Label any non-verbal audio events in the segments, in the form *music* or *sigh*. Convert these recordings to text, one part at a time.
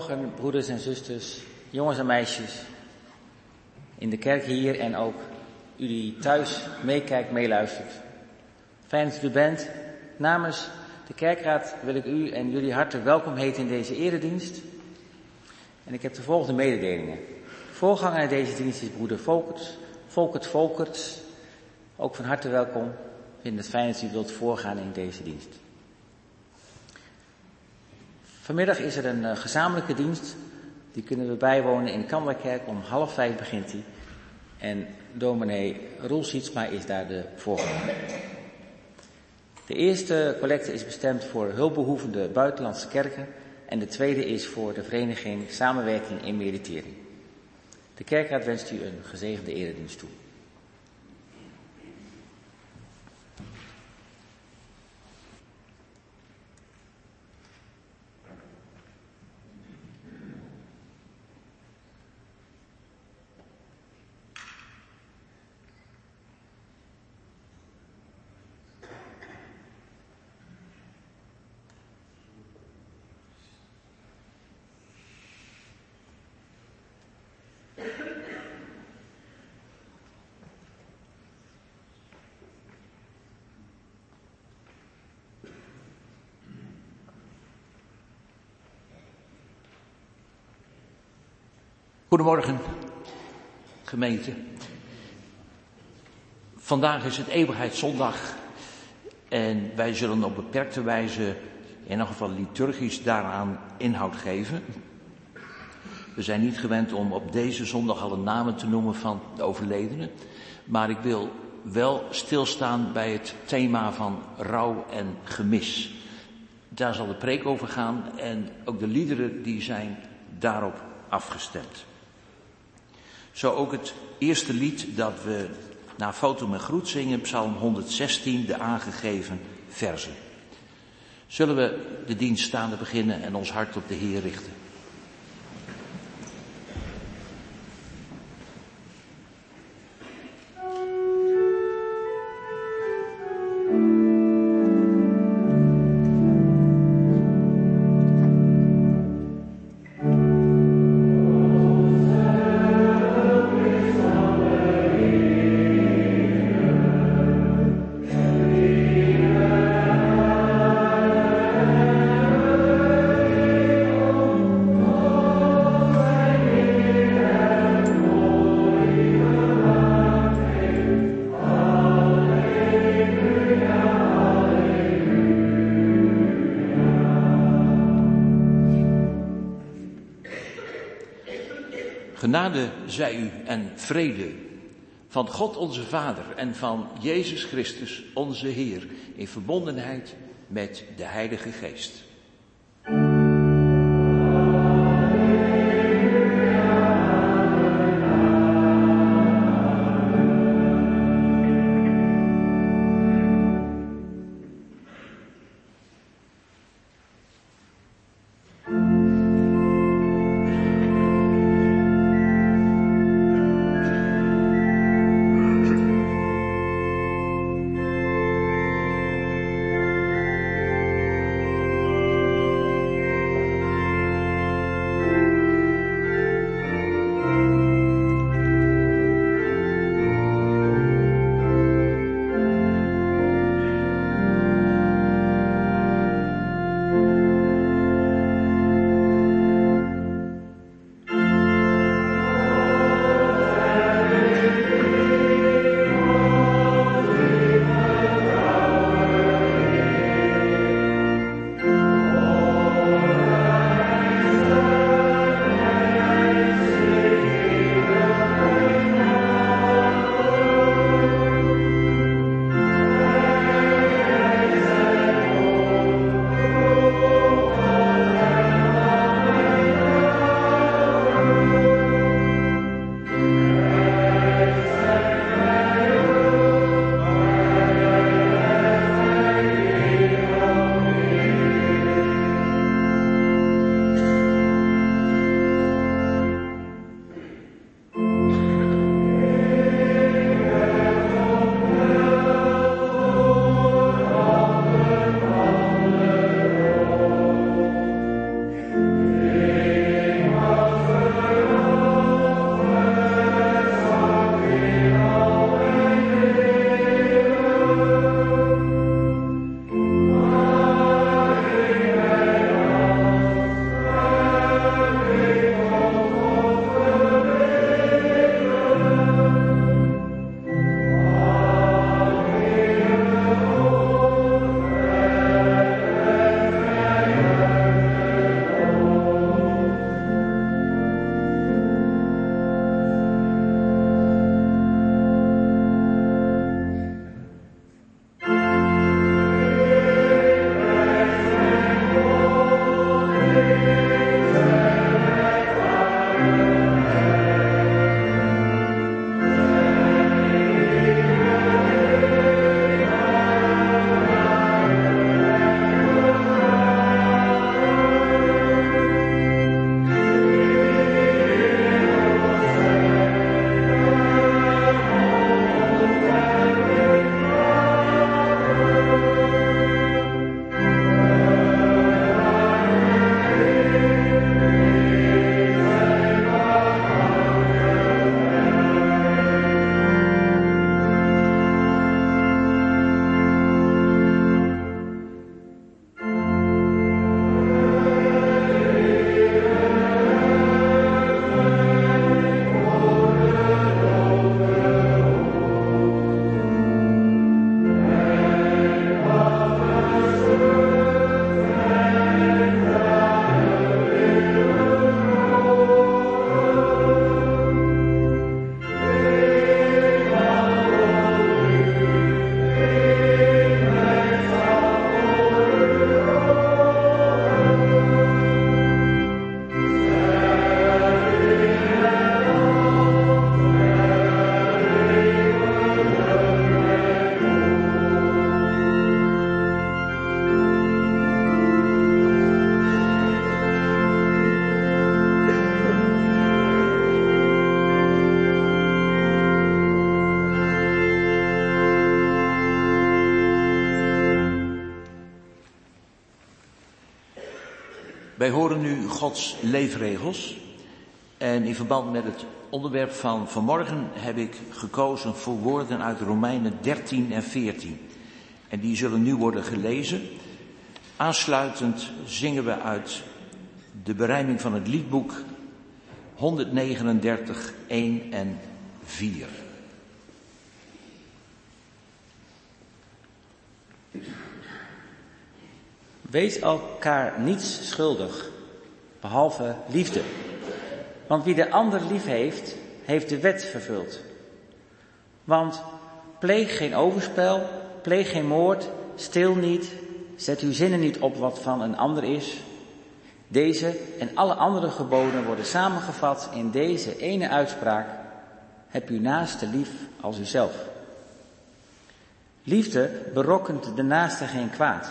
Goedemorgen, broeders en zusters, jongens en meisjes. In de kerk hier en ook u die thuis meekijkt, meeluistert. Fijn dat u bent. Namens de kerkraad wil ik u en jullie hartelijk welkom heten in deze eredienst. En ik heb de volgende mededelingen. Voorganger deze dienst is broeder Volkerts. Volkert Volkerts. Ook van harte welkom. Ik vind het fijn dat u wilt voorgaan in deze dienst. Vanmiddag is er een uh, gezamenlijke dienst. Die kunnen we bijwonen in Kammerkerk. Om half vijf begint die. En dominee Roel Sietsma is daar de voorganger. De eerste collecte is bestemd voor hulpbehoevende buitenlandse kerken. En de tweede is voor de vereniging Samenwerking in Meditering. De kerkraad wenst u een gezegende eredienst toe. Goedemorgen, gemeente. Vandaag is het Eeuwigheidszondag en wij zullen op beperkte wijze, in ieder geval liturgisch, daaraan inhoud geven. We zijn niet gewend om op deze zondag alle namen te noemen van de overledenen, maar ik wil wel stilstaan bij het thema van rouw en gemis. Daar zal de preek over gaan en ook de liederen die zijn daarop afgestemd. Zo ook het eerste lied dat we na foto met groet zingen, Psalm 116, de aangegeven verzen. Zullen we de dienst staande beginnen en ons hart op de Heer richten? Zij u en vrede van God onze Vader en van Jezus Christus onze Heer in verbondenheid met de Heilige Geest. Gods leefregels. En in verband met het onderwerp van vanmorgen heb ik gekozen voor woorden uit Romeinen 13 en 14. En die zullen nu worden gelezen. Aansluitend zingen we uit de berijming van het liedboek 139, 1 en 4. Wees elkaar niets schuldig, behalve liefde. Want wie de ander lief heeft, heeft de wet vervuld. Want pleeg geen overspel, pleeg geen moord, stil niet, zet uw zinnen niet op wat van een ander is. Deze en alle andere geboden worden samengevat in deze ene uitspraak. Heb uw naaste lief als uzelf. Liefde berokkent de naaste geen kwaad.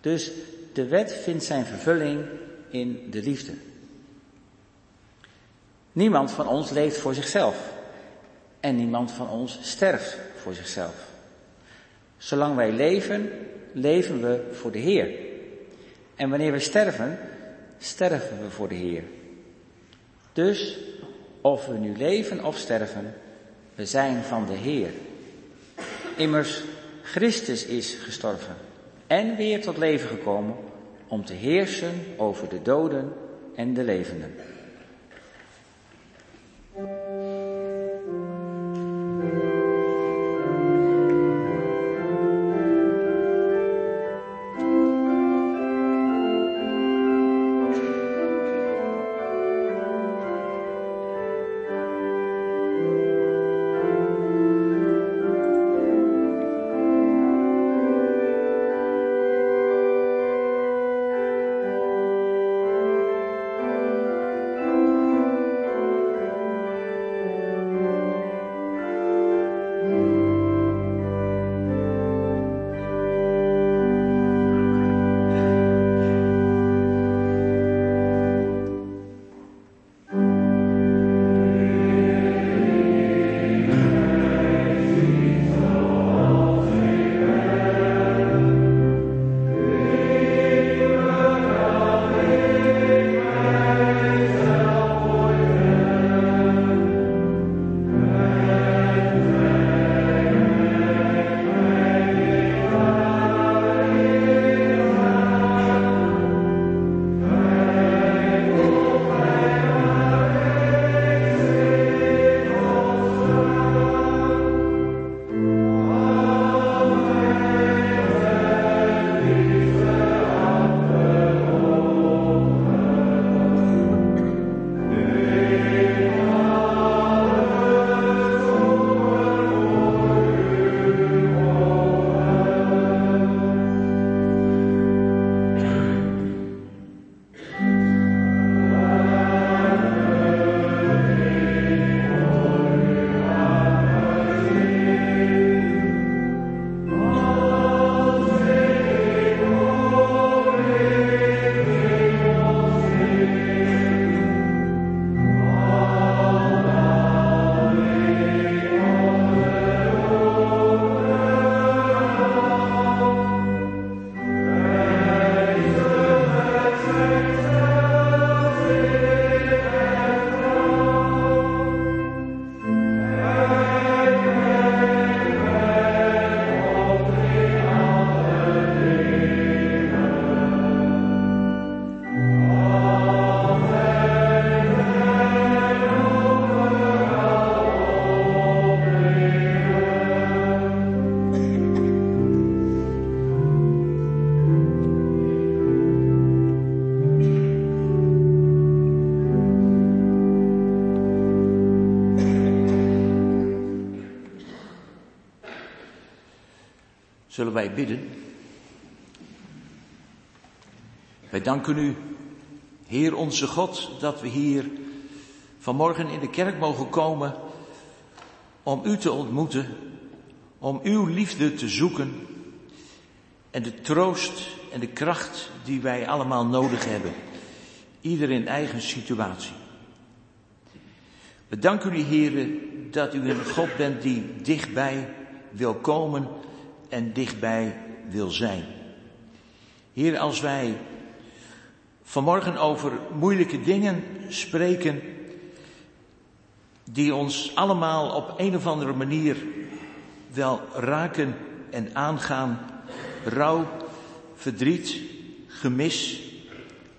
Dus de wet vindt zijn vervulling in de liefde. Niemand van ons leeft voor zichzelf. En niemand van ons sterft voor zichzelf. Zolang wij leven, leven we voor de Heer. En wanneer we sterven, sterven we voor de Heer. Dus, of we nu leven of sterven, we zijn van de Heer. Immers, Christus is gestorven en weer tot leven gekomen om te heersen over de doden en de levenden. Wij bidden? Wij danken u, Heer onze God, dat we hier vanmorgen in de kerk mogen komen om u te ontmoeten, om uw liefde te zoeken en de troost en de kracht die wij allemaal nodig hebben, ieder in eigen situatie. We danken u, Heer, dat u een God bent die dichtbij wil komen en dichtbij wil zijn. Heer, als wij vanmorgen over moeilijke dingen spreken die ons allemaal op een of andere manier wel raken en aangaan. Rouw, verdriet, gemis,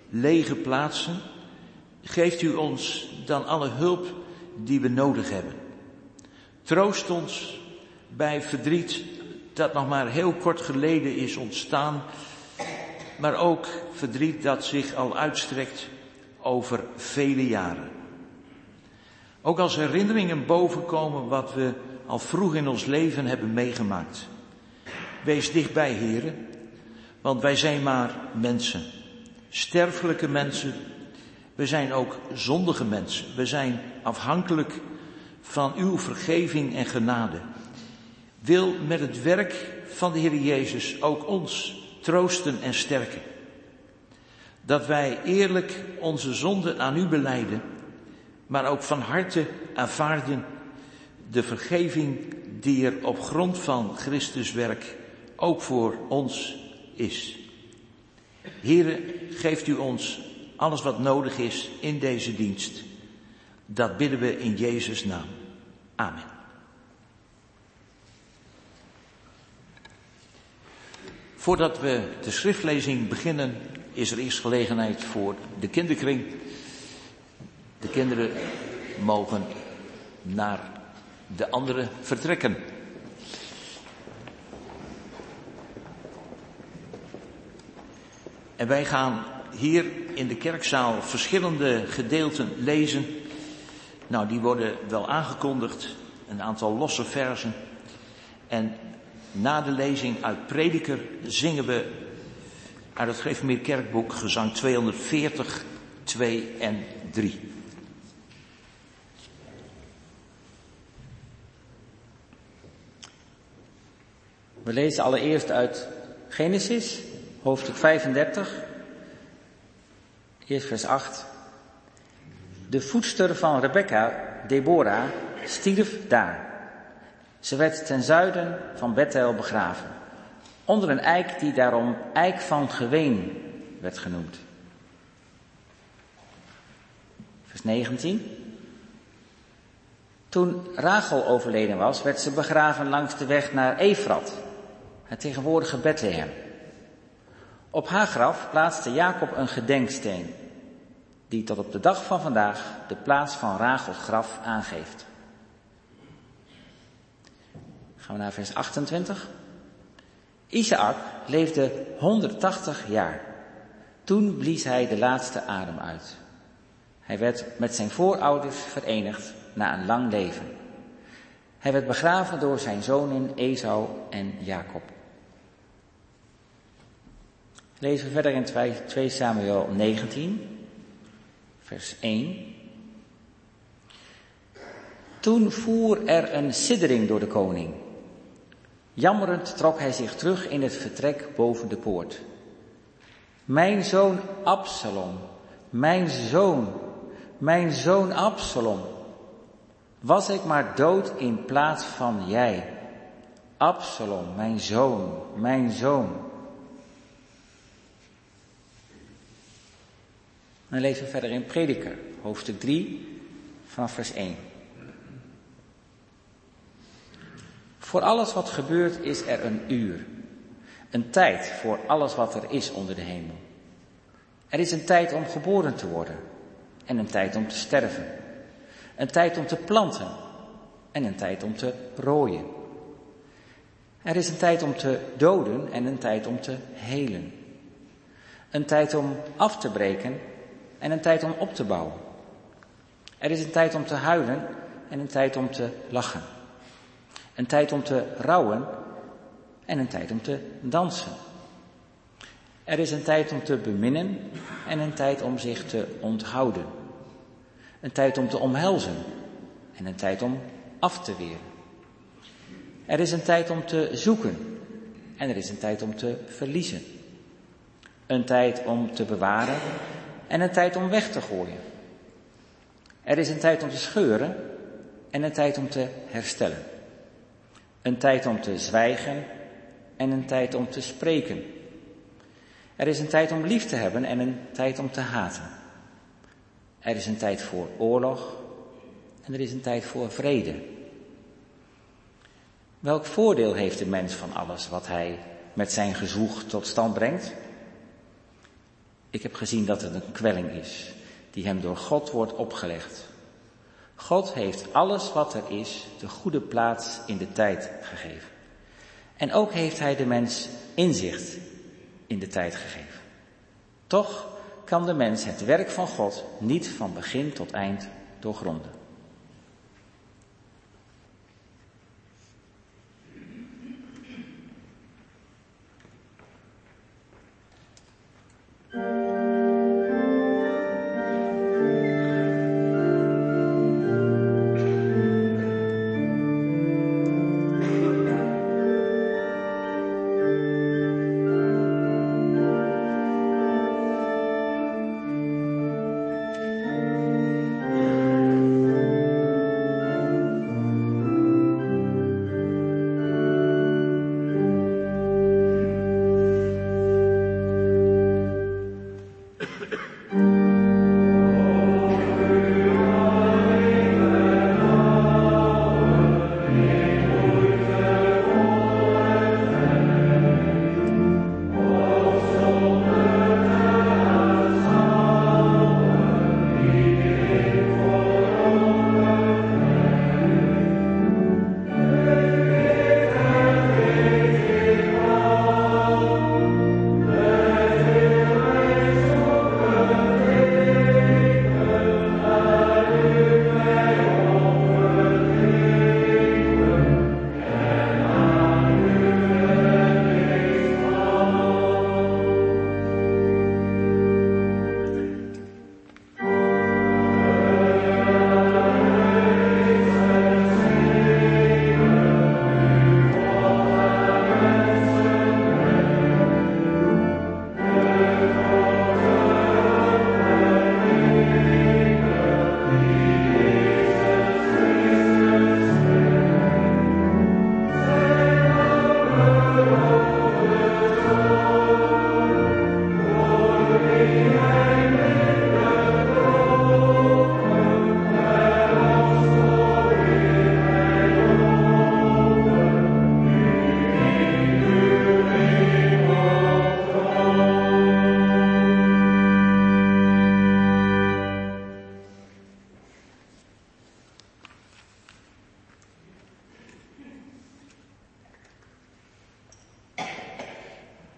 lege plaatsen. Geeft u ons dan alle hulp die we nodig hebben. Troost ons bij verdriet dat nog maar heel kort geleden is ontstaan, maar ook verdriet dat zich al uitstrekt over vele jaren. Ook als herinneringen bovenkomen wat we al vroeg in ons leven hebben meegemaakt. Wees dichtbij, heren, want wij zijn maar mensen. Sterfelijke mensen. We zijn ook zondige mensen. We zijn afhankelijk van uw vergeving en genade. Wil met het werk van de Heer Jezus ook ons troosten en sterken. Dat wij eerlijk onze zonden aan u beleiden, maar ook van harte aanvaarden de vergeving die er op grond van Christus werk ook voor ons is. Heren, geeft u ons alles wat nodig is in deze dienst. Dat bidden we in Jezus' naam. Amen. Voordat we de schriftlezing beginnen, is er eerst gelegenheid voor de kinderkring. De kinderen mogen naar de andere vertrekken. En wij gaan hier in de kerkzaal verschillende gedeelten lezen. Nou, die worden wel aangekondigd, een aantal losse versen. En na de lezing uit Prediker zingen we uit het Geefmeer Kerkboek gezang 240, 2 en 3. We lezen allereerst uit Genesis, hoofdstuk 35, eerst vers 8. De voedster van Rebecca, Deborah, stierf daar. Ze werd ten zuiden van Bethel begraven, onder een eik die daarom eik van geween werd genoemd. Vers 19. Toen Rachel overleden was, werd ze begraven langs de weg naar Efrat, het tegenwoordige Bethlehem. Op haar graf plaatste Jacob een gedenksteen, die tot op de dag van vandaag de plaats van Rachels graf aangeeft. Gaan we naar vers 28. Isaac leefde 180 jaar. Toen blies hij de laatste adem uit. Hij werd met zijn voorouders verenigd na een lang leven. Hij werd begraven door zijn zonen Esau en Jacob. Lezen we verder in 2 Samuel 19, vers 1. Toen voer er een siddering door de koning. Jammerend trok hij zich terug in het vertrek boven de poort. Mijn zoon Absalom, mijn zoon, mijn zoon Absalom. Was ik maar dood in plaats van jij. Absalom, mijn zoon, mijn zoon. Dan lezen we verder in Prediker, hoofdstuk 3, vanaf vers 1. Voor alles wat gebeurt is er een uur. Een tijd voor alles wat er is onder de hemel. Er is een tijd om geboren te worden en een tijd om te sterven. Een tijd om te planten en een tijd om te rooien. Er is een tijd om te doden en een tijd om te helen. Een tijd om af te breken en een tijd om op te bouwen. Er is een tijd om te huilen en een tijd om te lachen. Een tijd om te rouwen en een tijd om te dansen. Er is een tijd om te beminnen en een tijd om zich te onthouden. Een tijd om te omhelzen en een tijd om af te weren. Er is een tijd om te zoeken en er is een tijd om te verliezen. Een tijd om te bewaren en een tijd om weg te gooien. Er is een tijd om te scheuren en een tijd om te herstellen. Een tijd om te zwijgen en een tijd om te spreken. Er is een tijd om lief te hebben en een tijd om te haten. Er is een tijd voor oorlog en er is een tijd voor vrede. Welk voordeel heeft de mens van alles wat hij met zijn gezoeg tot stand brengt? Ik heb gezien dat het een kwelling is die hem door God wordt opgelegd. God heeft alles wat er is de goede plaats in de tijd gegeven. En ook heeft hij de mens inzicht in de tijd gegeven. Toch kan de mens het werk van God niet van begin tot eind doorgronden.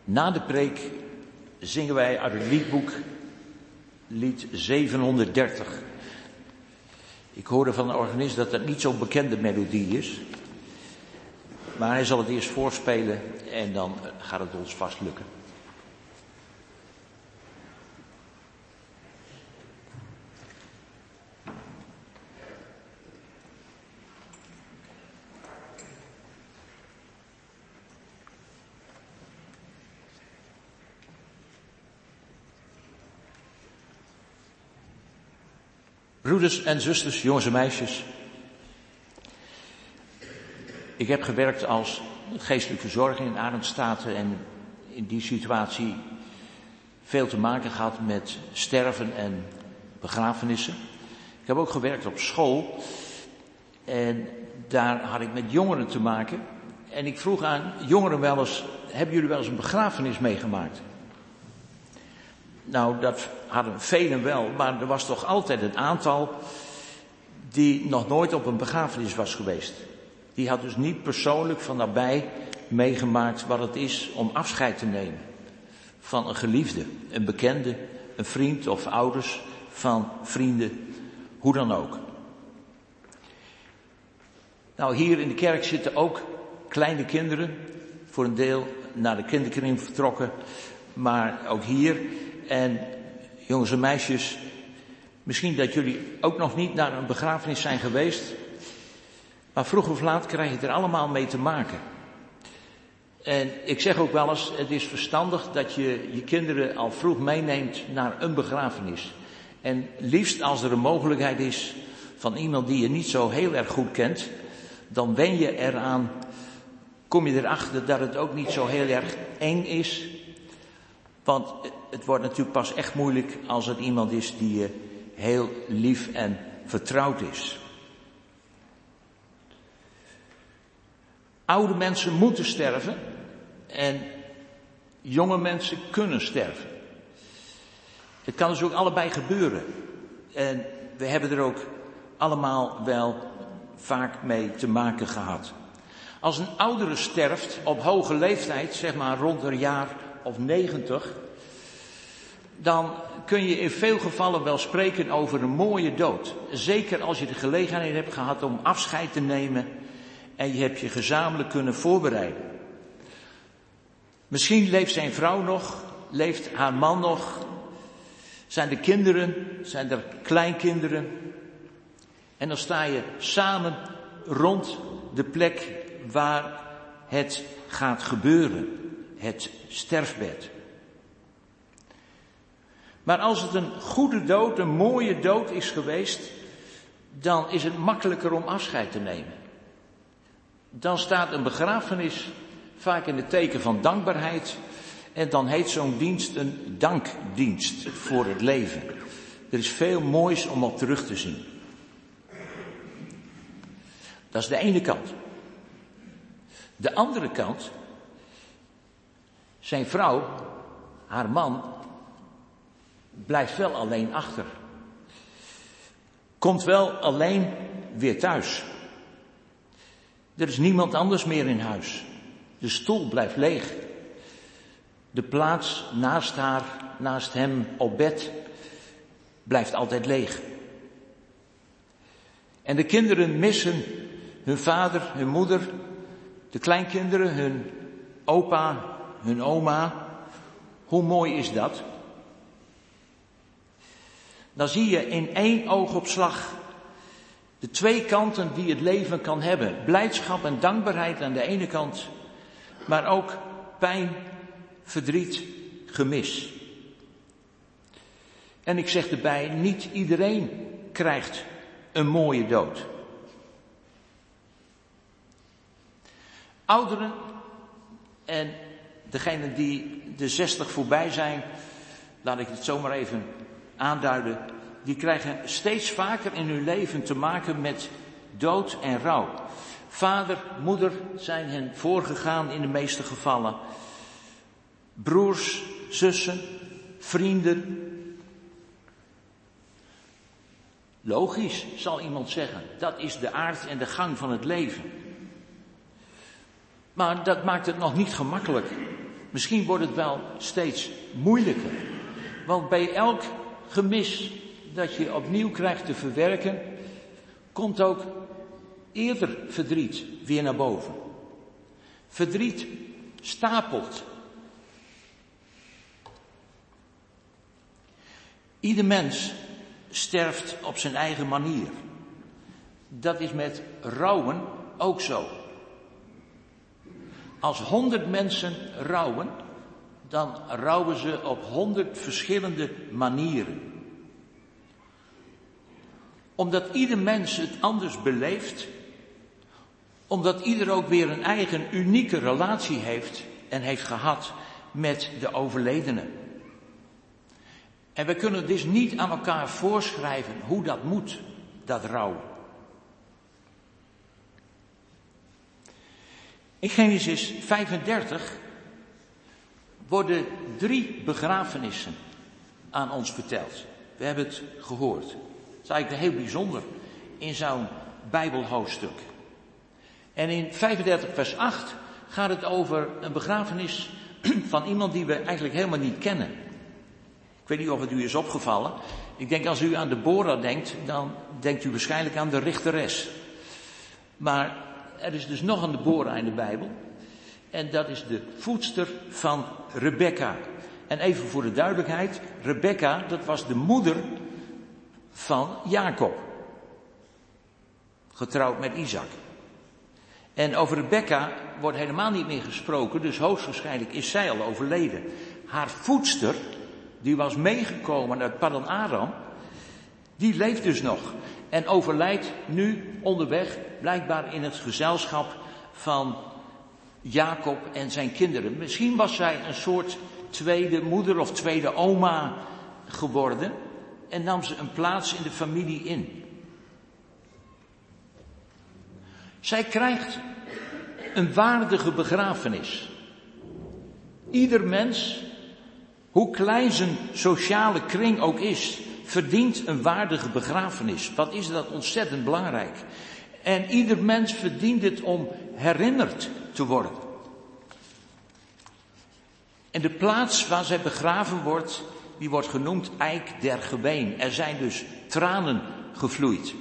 Na de preek zingen wij uit het liedboek lied 730. Ik hoorde van de organist dat dat niet zo'n bekende melodie is. Maar hij zal het eerst voorspelen en dan gaat het ons vast lukken. Broeders en zusters, jongens en meisjes. Ik heb gewerkt als geestelijke verzorging in Arendstaten en in die situatie veel te maken gehad met sterven en begrafenissen. Ik heb ook gewerkt op school en daar had ik met jongeren te maken. En ik vroeg aan jongeren wel eens, hebben jullie wel eens een begrafenis meegemaakt? Nou, dat hadden velen wel, maar er was toch altijd een aantal die nog nooit op een begrafenis was geweest. Die had dus niet persoonlijk van nabij meegemaakt wat het is om afscheid te nemen. Van een geliefde, een bekende, een vriend of ouders van vrienden, hoe dan ook. Nou, hier in de kerk zitten ook kleine kinderen, voor een deel naar de kinderkring vertrokken, maar ook hier en jongens en meisjes, misschien dat jullie ook nog niet naar een begrafenis zijn geweest. Maar vroeg of laat krijg je er allemaal mee te maken. En ik zeg ook wel eens, het is verstandig dat je je kinderen al vroeg meeneemt naar een begrafenis. En liefst als er een mogelijkheid is van iemand die je niet zo heel erg goed kent, dan wen je eraan, kom je erachter dat het ook niet zo heel erg eng is Want het wordt natuurlijk pas echt moeilijk als het iemand is die je heel lief en vertrouwd is. Oude mensen moeten sterven en jonge mensen kunnen sterven. Het kan dus ook allebei gebeuren. En we hebben er ook allemaal wel vaak mee te maken gehad. Als een oudere sterft op hoge leeftijd, zeg maar rond een jaar of negentig, dan kun je in veel gevallen wel spreken over een mooie dood. Zeker als je de gelegenheid hebt gehad om afscheid te nemen en je hebt je gezamenlijk kunnen voorbereiden. Misschien leeft zijn vrouw nog, leeft haar man nog, zijn er kinderen, zijn er kleinkinderen. En dan sta je samen rond de plek waar het gaat gebeuren, het sterfbed. Maar als het een goede dood, een mooie dood is geweest, dan is het makkelijker om afscheid te nemen. Dan staat een begrafenis vaak in het teken van dankbaarheid. En dan heet zo'n dienst een dankdienst voor het leven. Er is veel moois om op terug te zien. Dat is de ene kant. De andere kant, zijn vrouw, haar man, blijft wel alleen achter. Komt wel alleen weer thuis. Er is niemand anders meer in huis. De stoel blijft leeg. De plaats naast haar, naast hem op bed, blijft altijd leeg. En de kinderen missen hun vader, hun moeder, de kleinkinderen, hun opa, hun oma. Hoe mooi is dat? Dan zie je in één oogopslag de twee kanten die het leven kan hebben. Blijdschap en dankbaarheid aan de ene kant, maar ook pijn, verdriet, gemis. En ik zeg erbij, niet iedereen krijgt een mooie dood. Ouderen en degenen die de zestig voorbij zijn, laat ik het zomaar even aanduiden, die krijgen steeds vaker in hun leven te maken met dood en rouw. Vader, moeder zijn hen voorgegaan in de meeste gevallen. Broers, zussen, vrienden. Logisch, zal iemand zeggen. Dat is de aard en de gang van het leven. Maar dat maakt het nog niet gemakkelijk. Misschien wordt het wel steeds moeilijker. Want bij elk gemis dat je opnieuw krijgt te verwerken, komt ook eerder verdriet weer naar boven. Verdriet stapelt. Ieder mens sterft op zijn eigen manier. Dat is met rouwen ook zo. Als honderd mensen rouwen, dan rouwen ze op honderd verschillende manieren. Omdat ieder mens het anders beleeft, omdat ieder ook weer een eigen unieke relatie heeft en heeft gehad met de overledene. En we kunnen dus niet aan elkaar voorschrijven hoe dat moet, dat rouw. In Genesis 35 worden drie begrafenissen aan ons verteld. We hebben het gehoord. Het is eigenlijk heel bijzonder in zo'n Bijbelhoofdstuk. En in 35 vers 8 gaat het over een begrafenis *clears throat* van iemand die we eigenlijk helemaal niet kennen. Ik weet niet of het u is opgevallen. Ik denk als u aan de Bora denkt, dan denkt u waarschijnlijk aan de richteres. Maar er is dus nog een Deborah in de Bijbel. En dat is de voedster van Rebecca. En even voor de duidelijkheid, Rebecca, dat was de moeder van Jacob. Getrouwd met Isaac. En over Rebecca wordt helemaal niet meer gesproken, dus hoogstwaarschijnlijk is zij al overleden. Haar voedster, die was meegekomen uit Paddan Aram, die leeft dus nog. En overlijdt nu onderweg, blijkbaar in het gezelschap van Jacob en zijn kinderen. Misschien was zij een soort tweede moeder of tweede oma geworden en nam ze een plaats in de familie in. Zij krijgt een waardige begrafenis. Ieder mens, hoe klein zijn sociale kring ook is, verdient een waardige begrafenis. Wat is dat ontzettend belangrijk. En ieder mens verdient het om herinnerd te worden. En de plaats waar zij begraven wordt, die wordt genoemd Eik der Geween. Er zijn dus tranen gevloeid.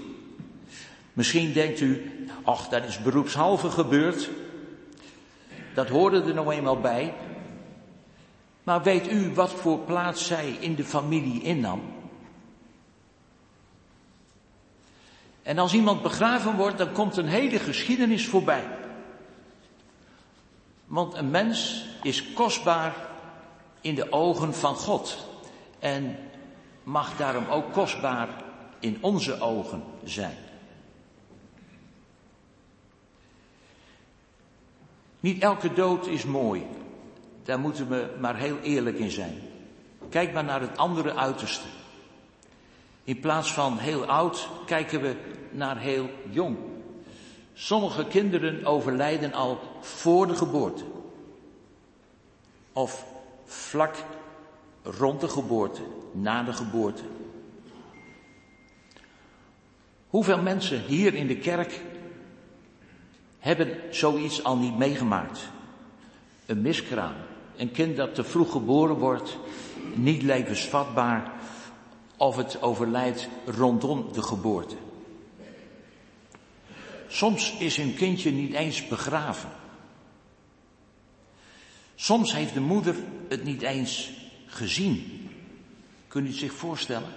Misschien denkt u, ach, dat is beroepshalve gebeurd. Dat hoorde er nou eenmaal bij. Maar weet u wat voor plaats zij in de familie innam? En als iemand begraven wordt, dan komt een hele geschiedenis voorbij. Want een mens is kostbaar in de ogen van God. En mag daarom ook kostbaar in onze ogen zijn. Niet elke dood is mooi. Daar moeten we maar heel eerlijk in zijn. Kijk maar naar het andere uiterste. In plaats van heel oud kijken we naar heel jong. Sommige kinderen overlijden al voor de geboorte. Of vlak rond de geboorte, na de geboorte. Hoeveel mensen hier in de kerk hebben zoiets al niet meegemaakt? Een miskraam, een kind dat te vroeg geboren wordt, niet levensvatbaar, of het overlijdt rondom de geboorte. Soms is een kindje niet eens begraven. Soms heeft de moeder het niet eens gezien. Kunt u het zich voorstellen?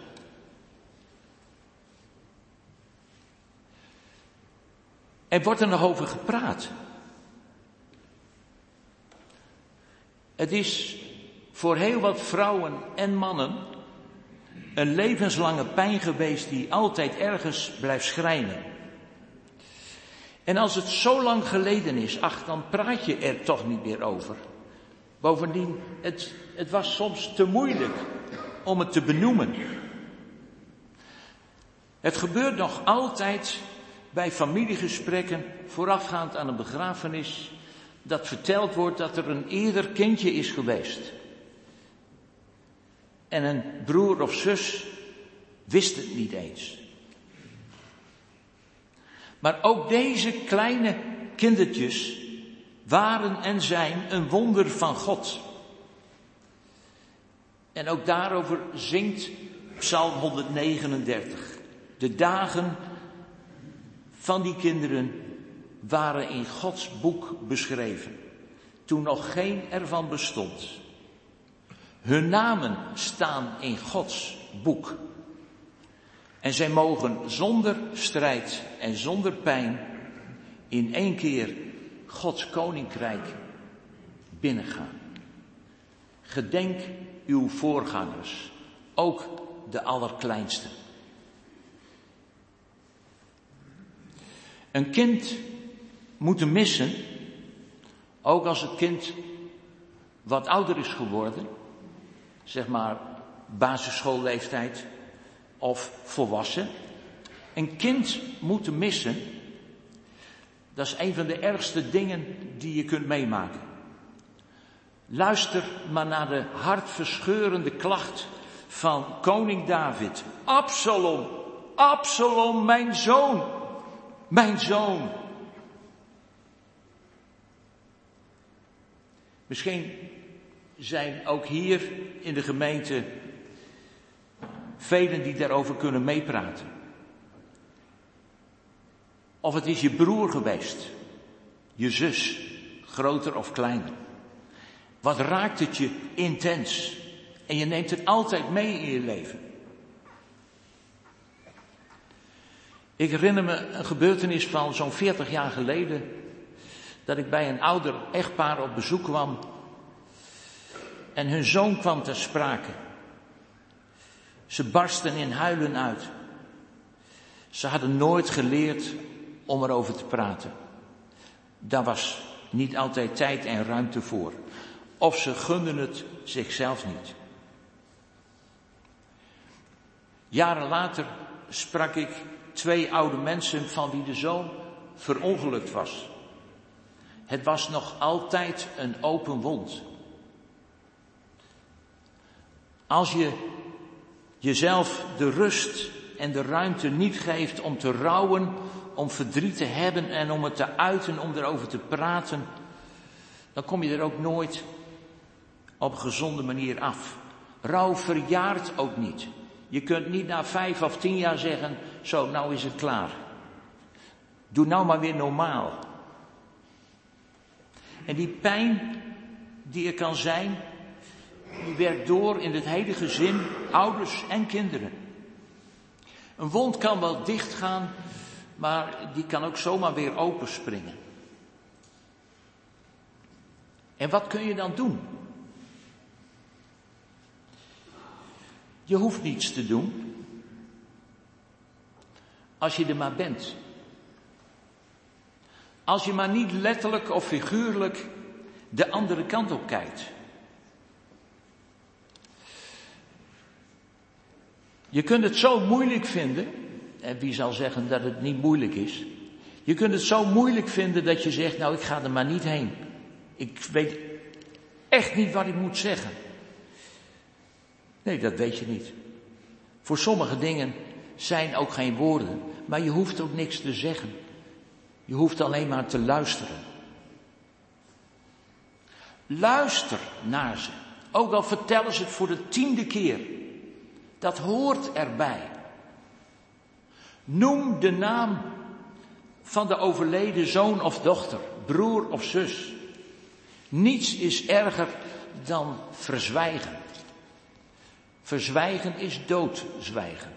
Er wordt er nog over gepraat. Het is voor heel wat vrouwen en mannen een levenslange pijn geweest die altijd ergens blijft schrijnen. En als het zo lang geleden is, ach, dan praat je er toch niet meer over. Bovendien, het, het was soms te moeilijk om het te benoemen. Het gebeurt nog altijd bij familiegesprekken voorafgaand aan een begrafenis dat verteld wordt dat er een eerder kindje is geweest. En een broer of zus wist het niet eens. Maar ook deze kleine kindertjes waren en zijn een wonder van God. En ook daarover zingt Psalm 139. De dagen van die kinderen waren in Gods boek beschreven, toen nog geen ervan bestond. Hun namen staan in Gods boek. En zij mogen zonder strijd en zonder pijn in één keer Gods koninkrijk binnengaan. Gedenk uw voorgangers, ook de allerkleinste. Een kind moeten missen, ook als het kind wat ouder is geworden, zeg maar basisschoolleeftijd of volwassen. Een kind moeten missen, dat is een van de ergste dingen die je kunt meemaken. Luister maar naar de hartverscheurende klacht van koning David. Absalom, Absalom, mijn zoon, mijn zoon. Misschien zijn ook hier in de gemeente velen die daarover kunnen meepraten. Of het is je broer geweest, je zus, groter of kleiner. Wat raakt het je intens? En je neemt het altijd mee in je leven. Ik herinner me een gebeurtenis van zo'n 40 jaar geleden. Dat ik bij een ouder echtpaar op bezoek kwam. En hun zoon kwam ter sprake. Ze barsten in huilen uit. Ze hadden nooit geleerd om erover te praten. Daar was niet altijd tijd en ruimte voor. of ze gunden het zichzelf niet. Jaren later sprak ik twee oude mensen van wie de zoon verongelukt was. Het was nog altijd een open wond. Als je jezelf de rust en de ruimte niet geeft om te rouwen, om verdriet te hebben en om het te uiten, om erover te praten, dan kom je er ook nooit op een gezonde manier af. Rouw verjaart ook niet. Je kunt niet na vijf of tien jaar zeggen, zo, nou is het klaar. Doe nou maar weer normaal. En die pijn die er kan zijn, die werkt door in het hele gezin, ouders en kinderen. Een wond kan wel dichtgaan, maar die kan ook zomaar weer openspringen. En wat kun je dan doen? Je hoeft niets te doen. Als je er maar bent. Als je maar niet letterlijk of figuurlijk de andere kant op kijkt. Je kunt het zo moeilijk vinden, en wie zal zeggen dat het niet moeilijk is. Je kunt het zo moeilijk vinden dat je zegt, nou ik ga er maar niet heen. Ik weet echt niet wat ik moet zeggen. Nee, dat weet je niet. Voor sommige dingen zijn ook geen woorden, maar je hoeft ook niks te zeggen. Je hoeft alleen maar te luisteren. Luister naar ze. Ook al vertellen ze het voor de tiende keer. Dat hoort erbij. Noem de naam van de overleden zoon of dochter, broer of zus. Niets is erger dan verzwijgen. Verzwijgen is doodzwijgen.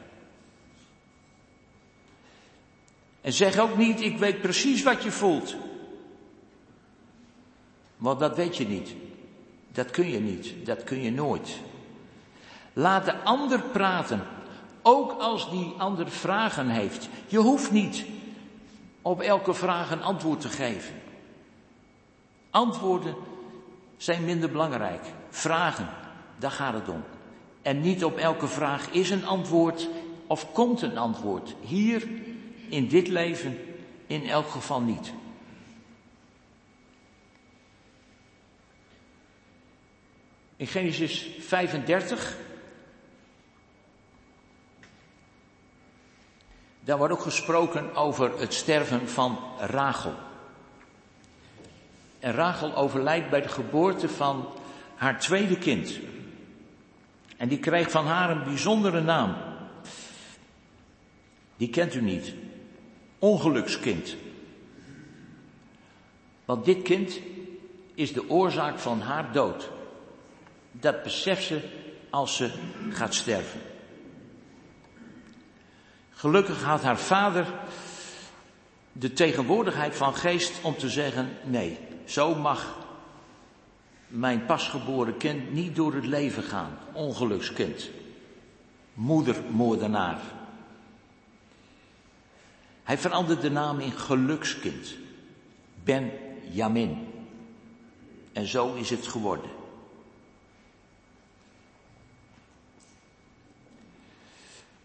En zeg ook niet, ik weet precies wat je voelt. Want dat weet je niet. Dat kun je niet. Dat kun je nooit. Laat de ander praten. Ook als die ander vragen heeft. Je hoeft niet op elke vraag een antwoord te geven. Antwoorden zijn minder belangrijk. Vragen, daar gaat het om. En niet op elke vraag is een antwoord of komt een antwoord. Hier, in dit leven, in elk geval niet. In Genesis 35, daar wordt ook gesproken over het sterven van Rachel. En Rachel overlijdt bij de geboorte van haar tweede kind. En die kreeg van haar een bijzondere naam. Die kent u niet. Ongelukskind. Want dit kind is de oorzaak van haar dood. Dat beseft ze als ze gaat sterven. Gelukkig had haar vader de tegenwoordigheid van geest om te zeggen: nee, zo mag mijn pasgeboren kind niet door het leven gaan. Ongelukskind. Moedermoordenaar. Hij veranderde de naam in gelukskind. Benjamin. En zo is het geworden.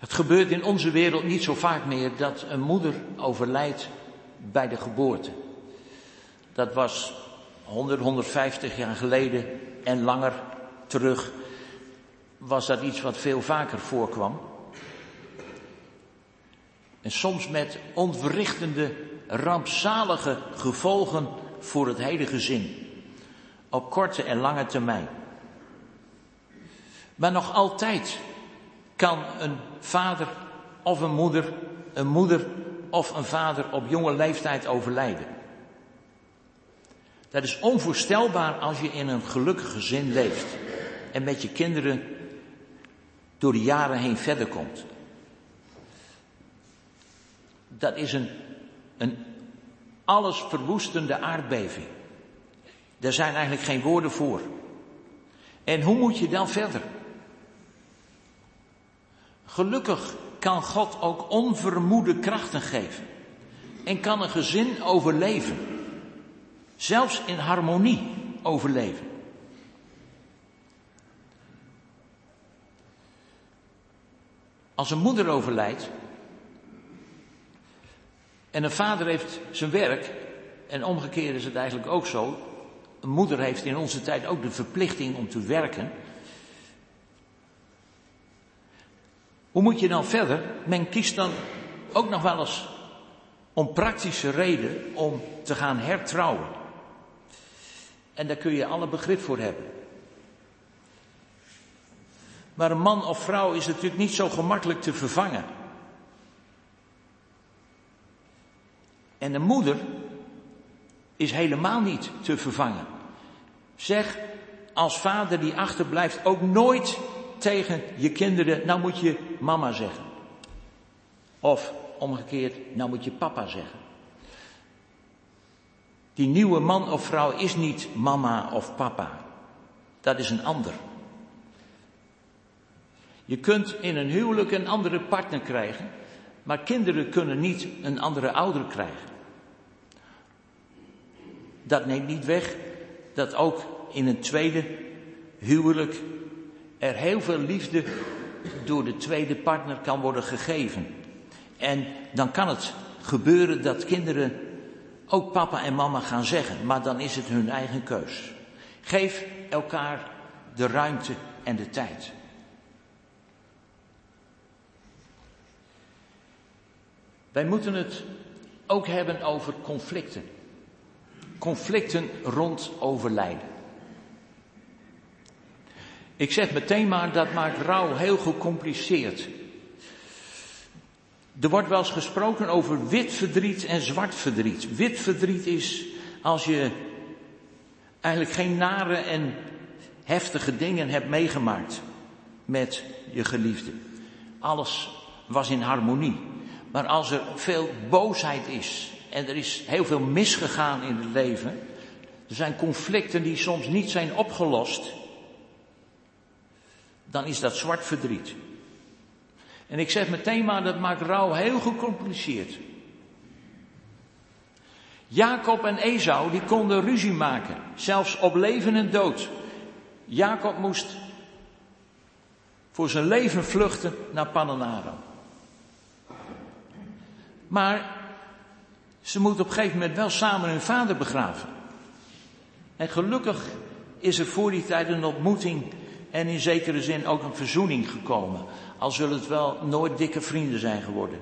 Het gebeurt in onze wereld niet zo vaak meer dat een moeder overlijdt bij de geboorte. Dat was 100, 150 jaar geleden en langer terug was dat iets wat veel vaker voorkwam. En soms met ontwrichtende, rampzalige gevolgen voor het hele gezin. Op korte en lange termijn. Maar nog altijd kan een vader of een moeder, een moeder of een vader op jonge leeftijd overlijden. Dat is onvoorstelbaar als je in een gelukkig gezin leeft en met je kinderen door de jaren heen verder komt. Dat is een, een alles verwoestende aardbeving. Daar zijn eigenlijk geen woorden voor. En hoe moet je dan verder? Gelukkig kan God ook onvermoede krachten geven en kan een gezin overleven, zelfs in harmonie overleven. Als een moeder overlijdt en een vader heeft zijn werk, en omgekeerd is het eigenlijk ook zo, een moeder heeft in onze tijd ook de verplichting om te werken, Hoe moet je dan verder? Men kiest dan ook nog wel eens om praktische reden om te gaan hertrouwen. En daar kun je alle begrip voor hebben. Maar een man of vrouw is natuurlijk niet zo gemakkelijk te vervangen. En een moeder is helemaal niet te vervangen. Zeg als vader die achterblijft ook nooit tegen je kinderen, nou moet je mama zeggen. Of omgekeerd, nou moet je papa zeggen. Die nieuwe man of vrouw is niet mama of papa. Dat is een ander. Je kunt in een huwelijk een andere partner krijgen, maar kinderen kunnen niet een andere ouder krijgen. Dat neemt niet weg dat ook in een tweede huwelijk er heel veel liefde door de tweede partner kan worden gegeven. En dan kan het gebeuren dat kinderen ook papa en mama gaan zeggen, maar dan is het hun eigen keus. Geef elkaar de ruimte en de tijd. Wij moeten het ook hebben over conflicten. Conflicten rond overlijden. Ik zeg meteen maar, dat maakt rouw heel gecompliceerd. Er wordt wel eens gesproken over wit verdriet en zwart verdriet. Wit verdriet is als je eigenlijk geen nare en heftige dingen hebt meegemaakt met je geliefde. Alles was in harmonie. Maar als er veel boosheid is en er is heel veel misgegaan in het leven, er zijn conflicten die soms niet zijn opgelost, dan is dat zwart verdriet. En ik zeg meteen maar, dat maakt rouw heel gecompliceerd. Jacob en Esau, die konden ruzie maken, zelfs op leven en dood. Jacob moest voor zijn leven vluchten naar Padanara. Maar ze moeten op een gegeven moment wel samen hun vader begraven. En gelukkig is er voor die tijd een ontmoeting en in zekere zin ook een verzoening gekomen. Al zullen het wel nooit dikke vrienden zijn geworden.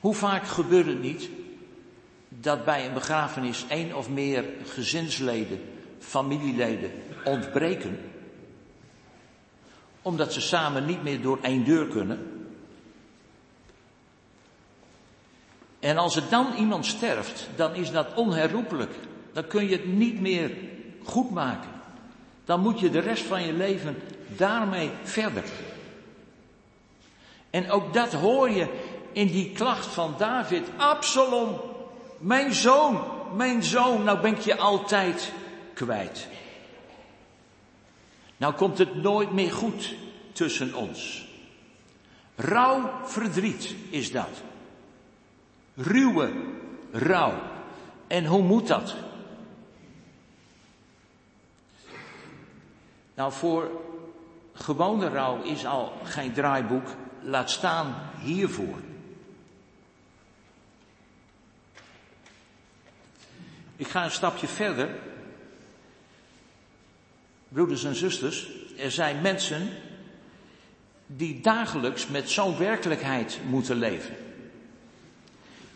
Hoe vaak gebeurt het niet dat bij een begrafenis één of meer gezinsleden, familieleden ontbreken, omdat ze samen niet meer door één deur kunnen? En als er dan iemand sterft, dan is dat onherroepelijk. Dan kun je het niet meer goed maken. Dan moet je de rest van je leven daarmee verder. En ook dat hoor je in die klacht van David. Absalom, mijn zoon, mijn zoon, nou ben ik je altijd kwijt. Nou komt het nooit meer goed tussen ons. Rauw verdriet is dat. Ruwe rouw. En hoe moet dat? Nou, voor gewone rouw is al geen draaiboek, laat staan hiervoor. Ik ga een stapje verder. Broeders en zusters, er zijn mensen die dagelijks met zo'n werkelijkheid moeten leven.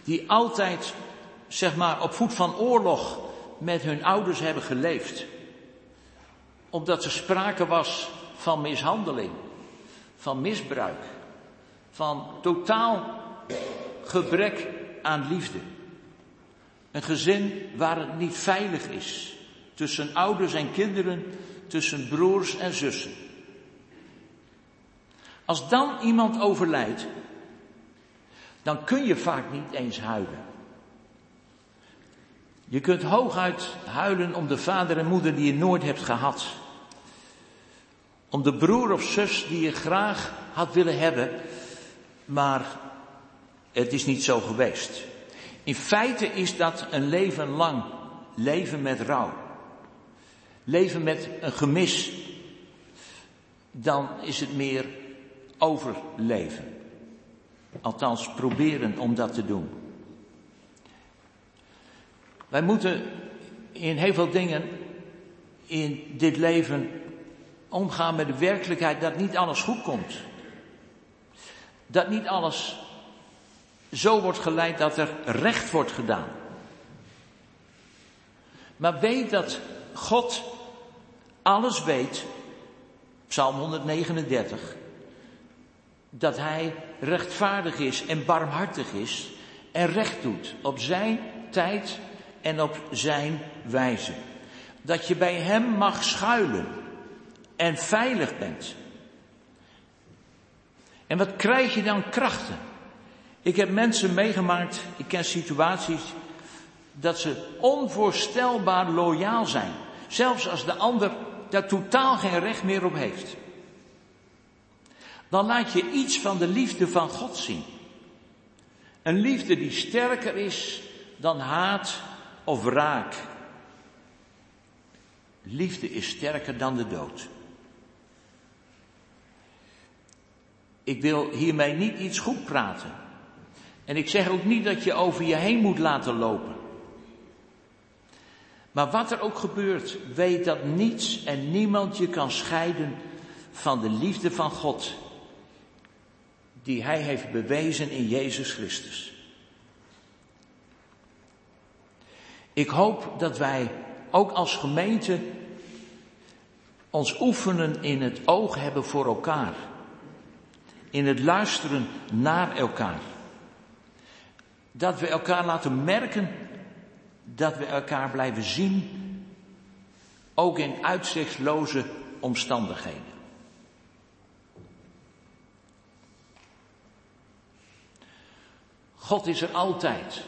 Die altijd, zeg maar, op voet van oorlog met hun ouders hebben geleefd omdat er sprake was van mishandeling, van misbruik, van totaal gebrek aan liefde. Een gezin waar het niet veilig is tussen ouders en kinderen, tussen broers en zussen. Als dan iemand overlijdt, dan kun je vaak niet eens huilen. Je kunt hooguit huilen om de vader en moeder die je nooit hebt gehad. Om de broer of zus die je graag had willen hebben, maar het is niet zo geweest. In feite is dat een leven lang leven met rouw. Leven met een gemis. dan is het meer overleven. Althans, proberen om dat te doen. Wij moeten in heel veel dingen in dit leven omgaan met de werkelijkheid dat niet alles goed komt. Dat niet alles zo wordt geleid dat er recht wordt gedaan. Maar weet dat God alles weet, Psalm 139, dat Hij rechtvaardig is en barmhartig is en recht doet op Zijn tijd en op Zijn wijze. Dat je bij Hem mag schuilen en veilig bent. En wat krijg je dan krachten? Ik heb mensen meegemaakt, ik ken situaties dat ze onvoorstelbaar loyaal zijn. Zelfs als de ander daar totaal geen recht meer op heeft. Dan laat je iets van de liefde van God zien. Een liefde die sterker is dan haat of wraak. Liefde is sterker dan de dood. Ik wil hiermee niet iets goed praten. En ik zeg ook niet dat je over je heen moet laten lopen. Maar wat er ook gebeurt, weet dat niets en niemand je kan scheiden van de liefde van God, die Hij heeft bewezen in Jezus Christus. Ik hoop dat wij ook als gemeente ons oefenen in het oog hebben voor elkaar. In het luisteren naar elkaar. Dat we elkaar laten merken dat we elkaar blijven zien, ook in uitzichtsloze omstandigheden. God is er altijd.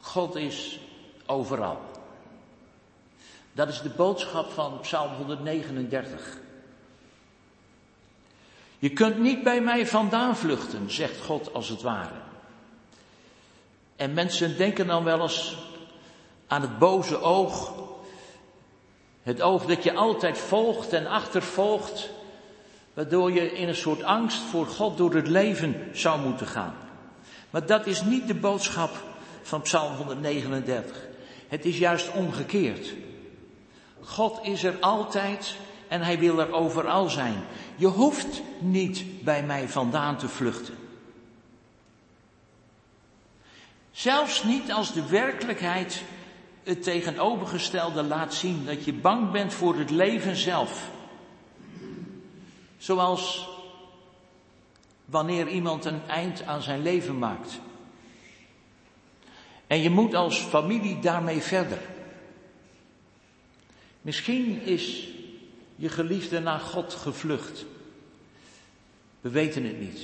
God is overal. Dat is de boodschap van Psalm 139. Je kunt niet bij mij vandaan vluchten, zegt God als het ware. En mensen denken dan wel eens aan het boze oog. Het oog dat je altijd volgt en achtervolgt, waardoor je in een soort angst voor God door het leven zou moeten gaan. Maar dat is niet de boodschap van Psalm 139. Het is juist omgekeerd. God is er altijd en hij wil er overal zijn. Je hoeft niet bij mij vandaan te vluchten. Zelfs niet als de werkelijkheid het tegenovergestelde laat zien. Dat je bang bent voor het leven zelf. Zoals wanneer iemand een eind aan zijn leven maakt. En je moet als familie daarmee verder. Misschien is je geliefde naar God gevlucht. We weten het niet.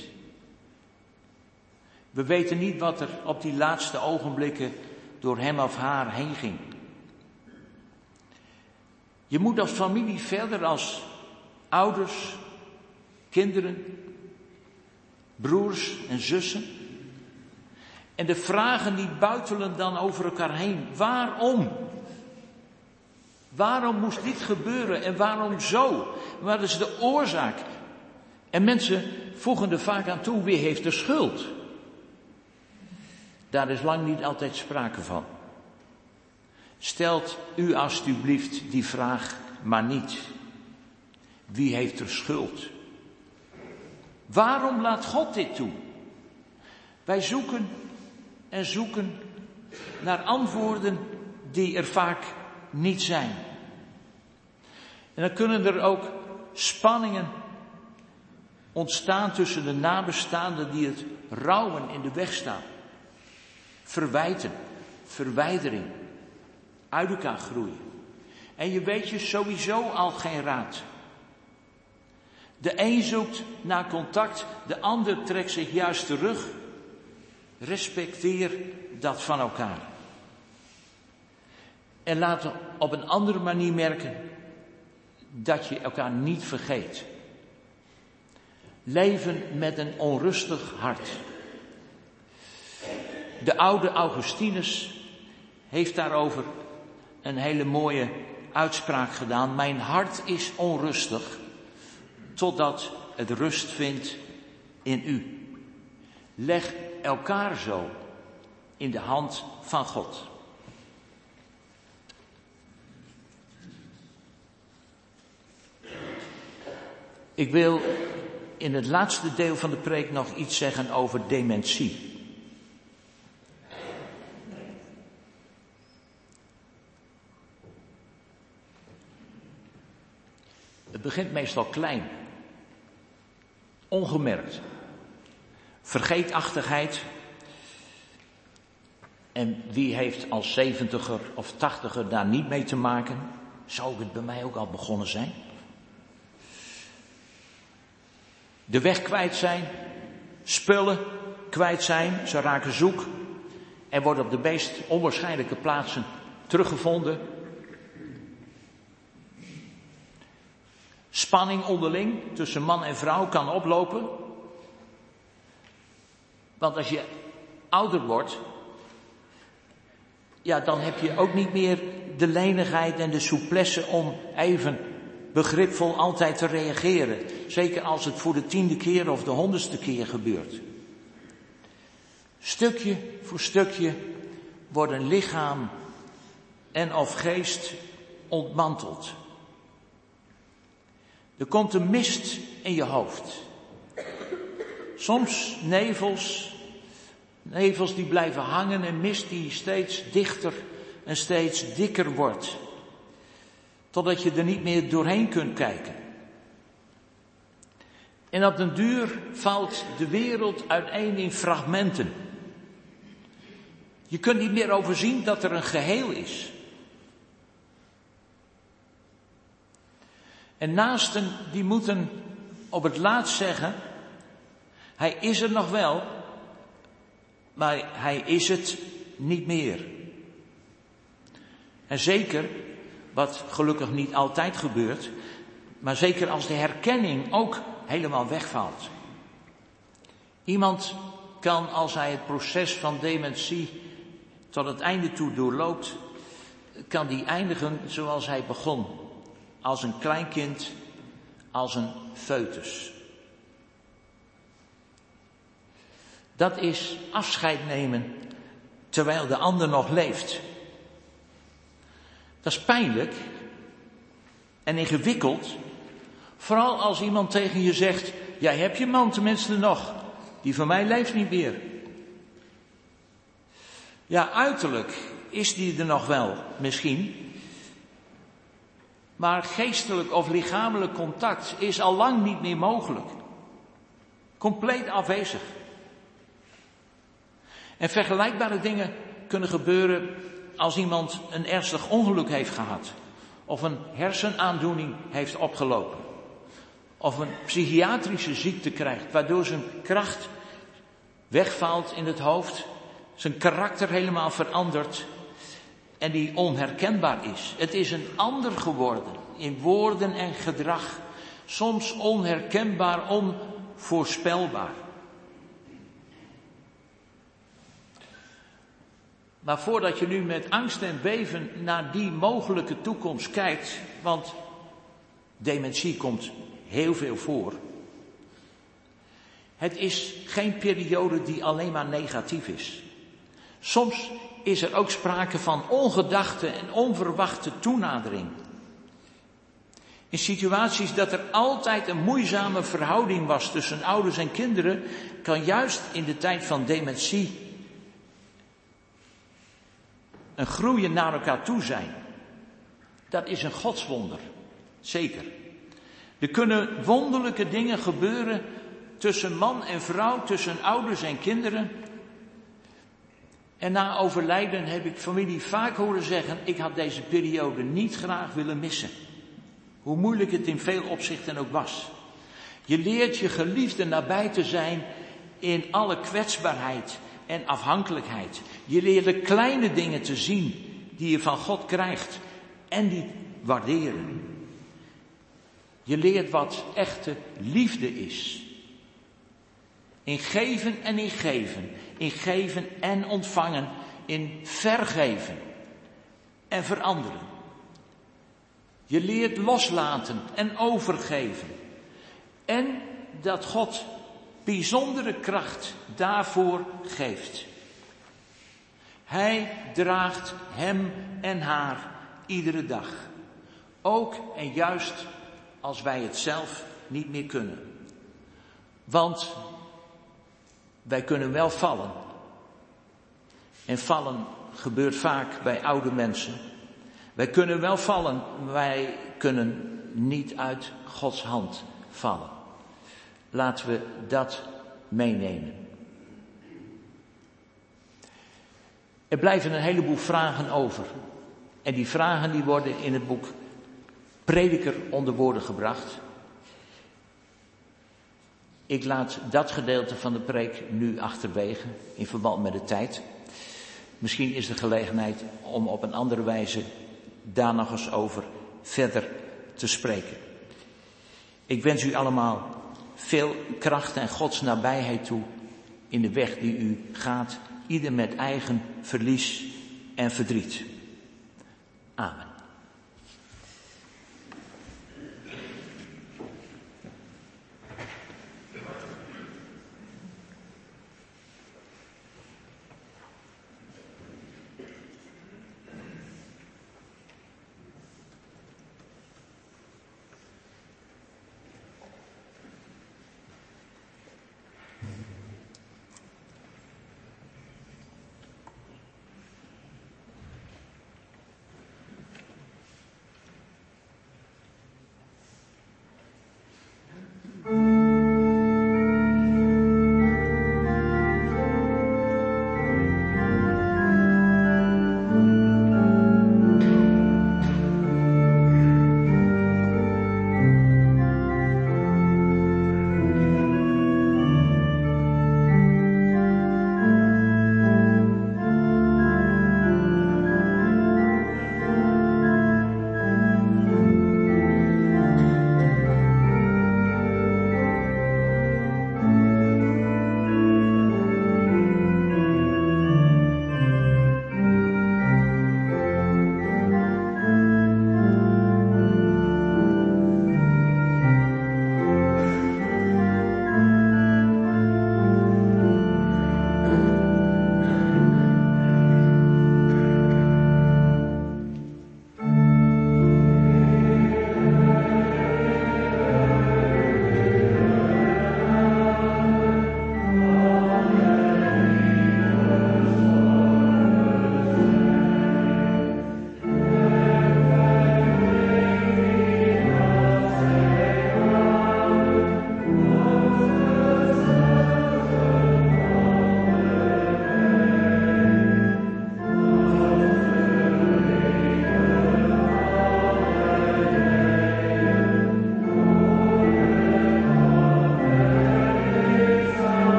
We weten niet wat er op die laatste ogenblikken door hem of haar heen ging. Je moet als familie verder als ouders, kinderen, broers en zussen. En de vragen die buitelen dan over elkaar heen. Waarom? Waarom moest dit gebeuren en waarom zo? Wat is de oorzaak? En mensen voegen er vaak aan toe, wie heeft de schuld? Daar is lang niet altijd sprake van. Stelt u alstublieft die vraag maar niet. Wie heeft er schuld? Waarom laat God dit toe? Wij zoeken en zoeken naar antwoorden die er vaak niet zijn. En dan kunnen er ook spanningen ontstaan tussen de nabestaanden die het rouwen in de weg staan verwijten, verwijdering, uit elkaar groeien. En je weet je sowieso al geen raad. De een zoekt naar contact, de ander trekt zich juist terug. Respecteer dat van elkaar. En laat op een andere manier merken dat je elkaar niet vergeet. Leven met een onrustig hart. De oude Augustinus heeft daarover een hele mooie uitspraak gedaan. Mijn hart is onrustig, totdat het rust vindt in u. Leg elkaar zo in de hand van God. Ik wil in het laatste deel van de preek nog iets zeggen over dementie. Het begint meestal klein, ongemerkt. Vergeetachtigheid. En wie heeft als zeventiger of tachtiger daar niet mee te maken? Zou het bij mij ook al begonnen zijn? De weg kwijt zijn, spullen kwijt zijn, ze raken zoek en worden op de meest onwaarschijnlijke plaatsen teruggevonden. Spanning onderling tussen man en vrouw kan oplopen. Want als je ouder wordt, ja, dan heb je ook niet meer de lenigheid en de souplesse om even begripvol altijd te reageren. Zeker als het voor de tiende keer of de honderdste keer gebeurt. Stukje voor stukje worden lichaam en of geest ontmanteld. Er komt een mist in je hoofd. Soms nevels, nevels die blijven hangen en mist die steeds dichter en steeds dikker wordt. Totdat je er niet meer doorheen kunt kijken. En op den duur valt de wereld uiteen in fragmenten. Je kunt niet meer overzien dat er een geheel is. En naasten die moeten op het laatst zeggen, hij is er nog wel, maar hij is het niet meer. En zeker, wat gelukkig niet altijd gebeurt, maar zeker als de herkenning ook helemaal wegvalt. Iemand kan als hij het proces van dementie tot het einde toe doorloopt, kan die eindigen zoals hij begon als een kleinkind, als een foetus. Dat is afscheid nemen terwijl de ander nog leeft. Dat is pijnlijk en ingewikkeld, vooral als iemand tegen je zegt, jij hebt je man tenminste nog, die van mij leeft niet meer. Ja, uiterlijk is die er nog wel, misschien, maar geestelijk of lichamelijk contact is al lang niet meer mogelijk. Compleet afwezig. En vergelijkbare dingen kunnen gebeuren als iemand een ernstig ongeluk heeft gehad. Of een hersenaandoening heeft opgelopen. Of een psychiatrische ziekte krijgt, waardoor zijn kracht wegvalt in het hoofd. Zijn karakter helemaal verandert en die onherkenbaar is. Het is een ander geworden in woorden en gedrag, soms onherkenbaar, onvoorspelbaar. Maar voordat je nu met angst en beven naar die mogelijke toekomst kijkt, want dementie komt heel veel voor. Het is geen periode die alleen maar negatief is. Soms is er ook sprake van ongedachte en onverwachte toenadering. In situaties dat er altijd een moeizame verhouding was tussen ouders en kinderen, kan juist in de tijd van dementie een groeien naar elkaar toe zijn. Dat is een godswonder, zeker. Er kunnen wonderlijke dingen gebeuren tussen man en vrouw, tussen ouders en kinderen, en na overlijden heb ik familie vaak horen zeggen, ik had deze periode niet graag willen missen. Hoe moeilijk het in veel opzichten ook was. Je leert je geliefde nabij te zijn in alle kwetsbaarheid en afhankelijkheid. Je leert de kleine dingen te zien die je van God krijgt en die waarderen. Je leert wat echte liefde is. In geven en in geven. In geven en ontvangen. In vergeven en veranderen. Je leert loslaten en overgeven. En dat God bijzondere kracht daarvoor geeft. Hij draagt hem en haar iedere dag. Ook en juist als wij het zelf niet meer kunnen. Want wij kunnen wel vallen. En vallen gebeurt vaak bij oude mensen. Wij kunnen wel vallen, wij kunnen niet uit Gods hand vallen. Laten we dat meenemen. Er blijven een heleboel vragen over. En die vragen die worden in het boek Prediker onder woorden gebracht. Ik laat dat gedeelte van de preek nu achterwege in verband met de tijd. Misschien is er gelegenheid om op een andere wijze daar nog eens over verder te spreken. Ik wens u allemaal veel kracht en Gods nabijheid toe in de weg die u gaat, ieder met eigen verlies en verdriet. Amen.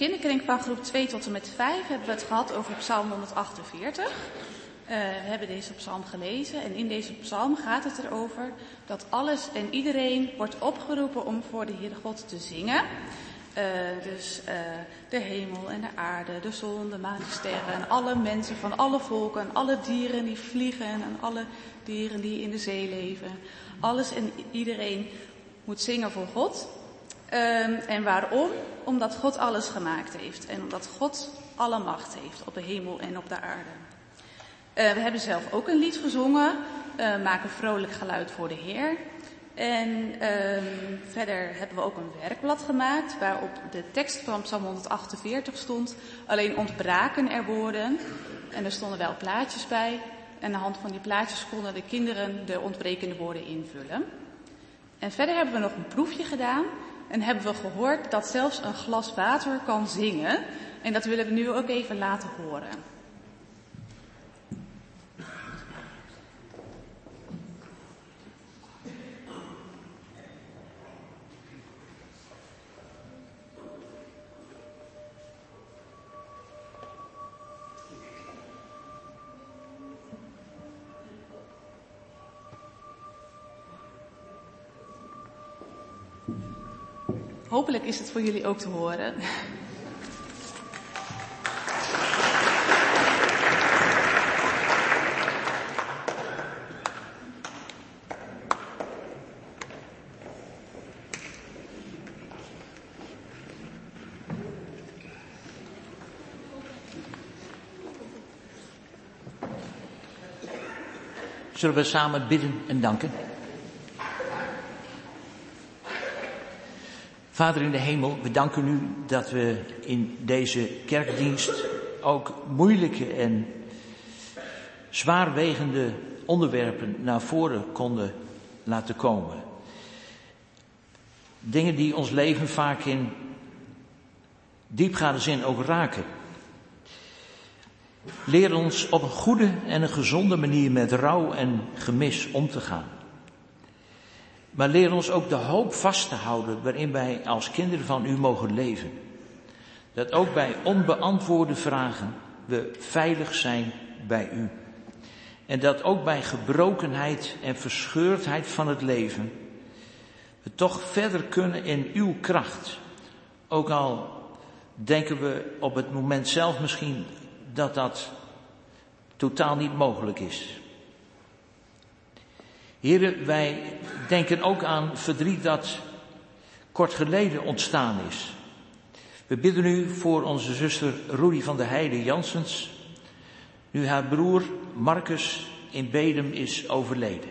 Kinderkring van groep 2 tot en met 5 hebben we het gehad over Psalm 148. Uh, we hebben deze psalm gelezen en in deze psalm gaat het erover dat alles en iedereen wordt opgeroepen om voor de Heere God te zingen. Uh, dus uh, de hemel en de aarde, de zon, de maan, de sterren en alle mensen van alle volken en alle dieren die vliegen en alle dieren die in de zee leven. Alles en iedereen moet zingen voor God. Uh, en waarom? Omdat God alles gemaakt heeft en omdat God alle macht heeft op de hemel en op de aarde. Uh, we hebben zelf ook een lied gezongen, uh, Maak een vrolijk geluid voor de Heer. En um, verder hebben we ook een werkblad gemaakt waarop de tekst van Psalm 148 stond. Alleen ontbraken er woorden en er stonden wel plaatjes bij. En aan de hand van die plaatjes konden de kinderen de ontbrekende woorden invullen. En verder hebben we nog een proefje gedaan en hebben we gehoord dat zelfs een glas water kan zingen. En dat willen we nu ook even laten horen. Hopelijk is het voor jullie ook te horen. Zullen we samen bidden en danken? Vader in de hemel, we danken u dat we in deze kerkdienst ook moeilijke en zwaarwegende onderwerpen naar voren konden laten komen. Dingen die ons leven vaak in diepgaande zin ook raken. Leer ons op een goede en een gezonde manier met rouw en gemis om te gaan. Maar leer ons ook de hoop vast te houden waarin wij als kinderen van u mogen leven. Dat ook bij onbeantwoorde vragen we veilig zijn bij u. En dat ook bij gebrokenheid en verscheurdheid van het leven we toch verder kunnen in uw kracht. Ook al denken we op het moment zelf misschien dat dat totaal niet mogelijk is. Heren, wij denken ook aan verdriet dat kort geleden ontstaan is. We bidden u voor onze zuster Rudy van der Heide Jansens, nu haar broer Marcus in Bedem is overleden.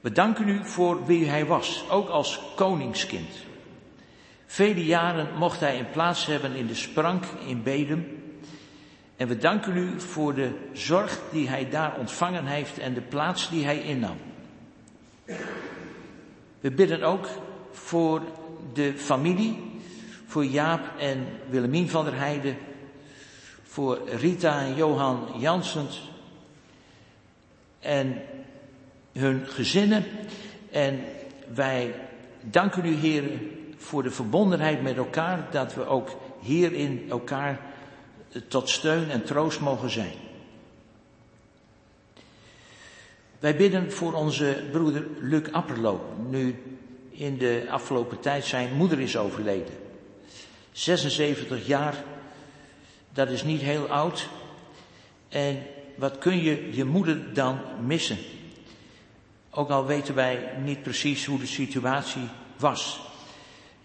We danken u voor wie hij was, ook als koningskind. Vele jaren mocht hij een plaats hebben in de sprank in Bedem en we danken u voor de zorg die hij daar ontvangen heeft en de plaats die hij innam. We bidden ook voor de familie, voor Jaap en Willemien van der Heijden, voor Rita en Johan Jansens en hun gezinnen. En wij danken u, heren, voor de verbondenheid met elkaar, dat we ook hierin elkaar tot steun en troost mogen zijn. Wij bidden voor onze broeder Luc Apperlo, nu in de afgelopen tijd zijn moeder is overleden. 76 jaar, dat is niet heel oud. En wat kun je je moeder dan missen? Ook al weten wij niet precies hoe de situatie was.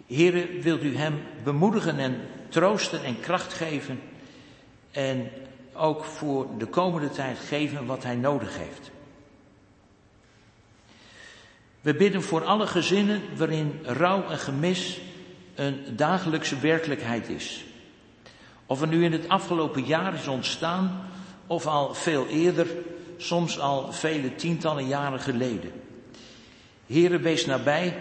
Heren, wilt u hem bemoedigen en troosten en kracht geven en ook voor de komende tijd geven wat hij nodig heeft. We bidden voor alle gezinnen waarin rouw en gemis een dagelijkse werkelijkheid is. Of er nu in het afgelopen jaar is ontstaan, of al veel eerder, soms al vele tientallen jaren geleden. Heren, wees nabij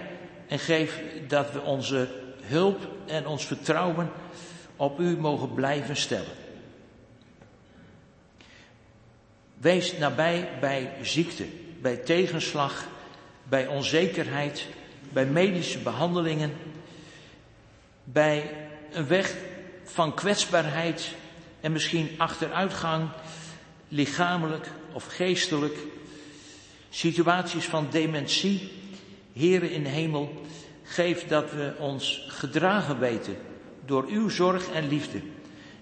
en geef dat we onze hulp en ons vertrouwen op u mogen blijven stellen. Wees nabij bij ziekte, bij tegenslag, bij onzekerheid, bij medische behandelingen. bij een weg van kwetsbaarheid en misschien achteruitgang, lichamelijk of geestelijk, situaties van dementie. Heren in hemel, geef dat we ons gedragen weten door uw zorg en liefde.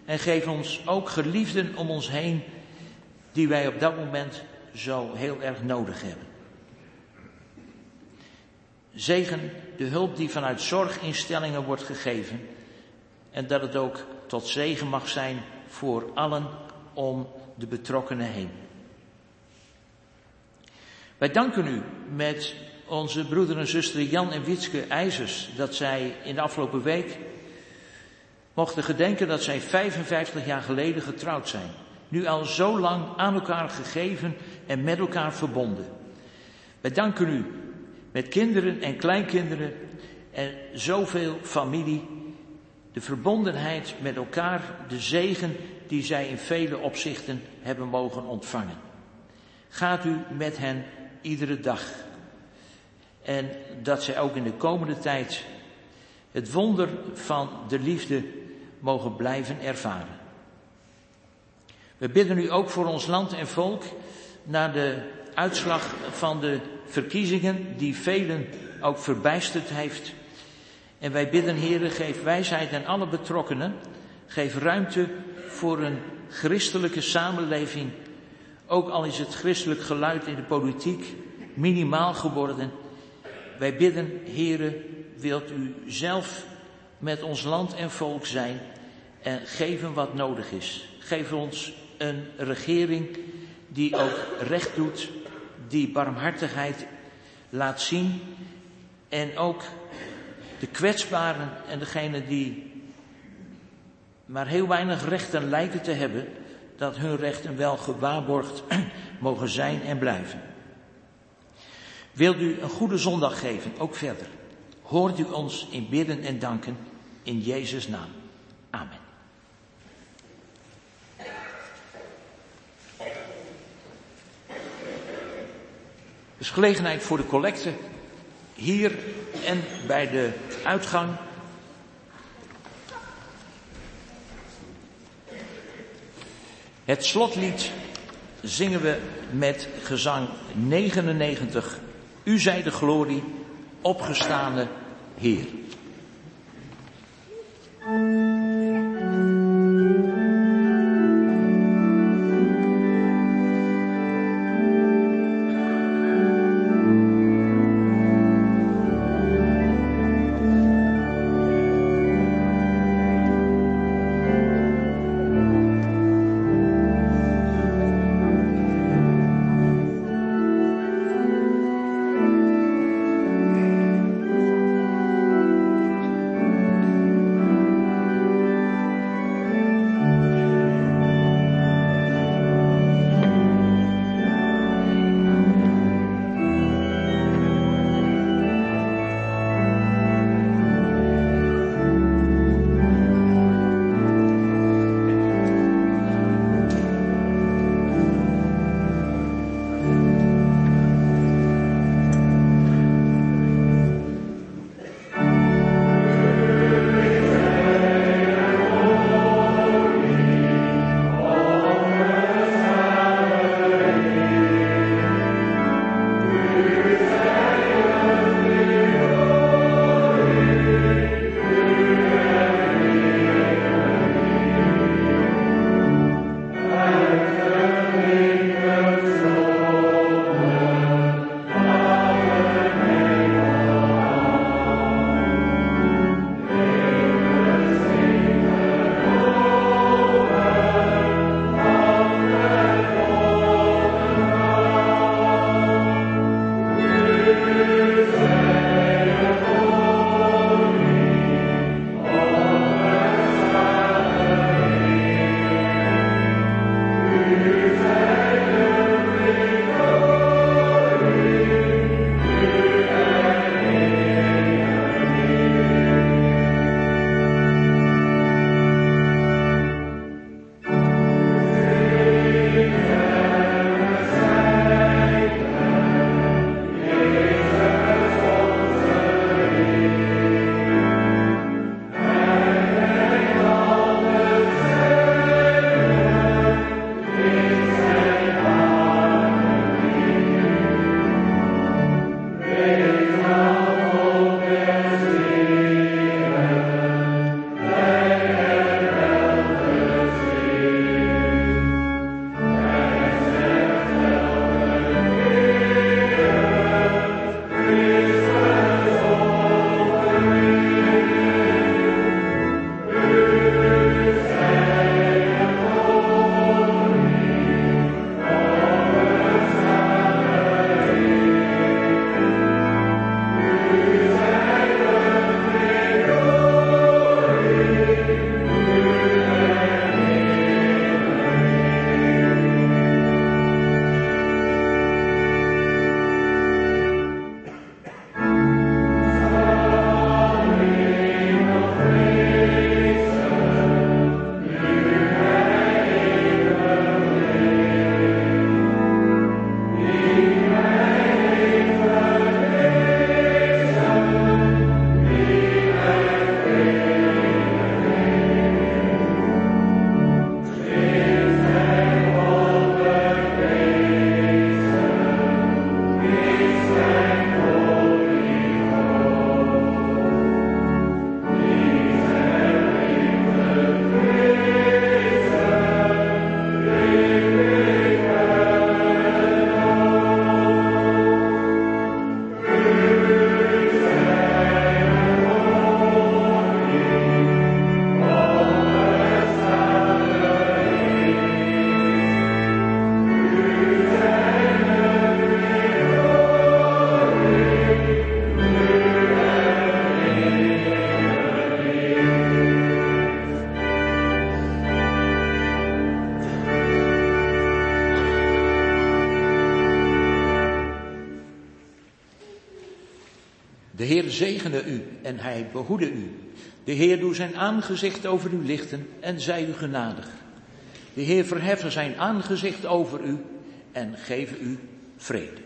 En geef ons ook geliefden om ons heen die wij op dat moment zo heel erg nodig hebben. Zegen de hulp die vanuit zorginstellingen wordt gegeven en dat het ook tot zegen mag zijn voor allen om de betrokkenen heen. Wij danken u met onze broeder en zuster Jan en Witske IJzers dat zij in de afgelopen week mochten gedenken dat zij 55 jaar geleden getrouwd zijn. Nu al zo lang aan elkaar gegeven en met elkaar verbonden. Wij danken u met kinderen en kleinkinderen en zoveel familie. De verbondenheid met elkaar, de zegen die zij in vele opzichten hebben mogen ontvangen. Gaat u met hen iedere dag. En dat zij ook in de komende tijd het wonder van de liefde mogen blijven ervaren. We bidden u ook voor ons land en volk na de uitslag van de verkiezingen die velen ook verbijsterd heeft. En wij bidden, heren, geef wijsheid aan alle betrokkenen. Geef ruimte voor een christelijke samenleving. Ook al is het christelijk geluid in de politiek minimaal geworden. Wij bidden, heren, wilt u zelf met ons land en volk zijn en geven wat nodig is. Geef ons een regering die ook recht doet, die barmhartigheid laat zien en ook de kwetsbaren en degenen die maar heel weinig rechten lijken te hebben, dat hun rechten wel gewaarborgd *clears throat* mogen zijn en blijven. Wilt u een goede zondag geven, ook verder. Hoort u ons in bidden en danken in Jezus' naam. Amen. Dus gelegenheid voor de collecte hier en bij de uitgang. Het slotlied zingen we met gezang 99. U zij de glorie, opgestane Heer. Jesus. En hij behoede u. De Heer doe zijn aangezicht over u lichten en zij u genadig. De Heer verheffen zijn aangezicht over u en geven u vrede.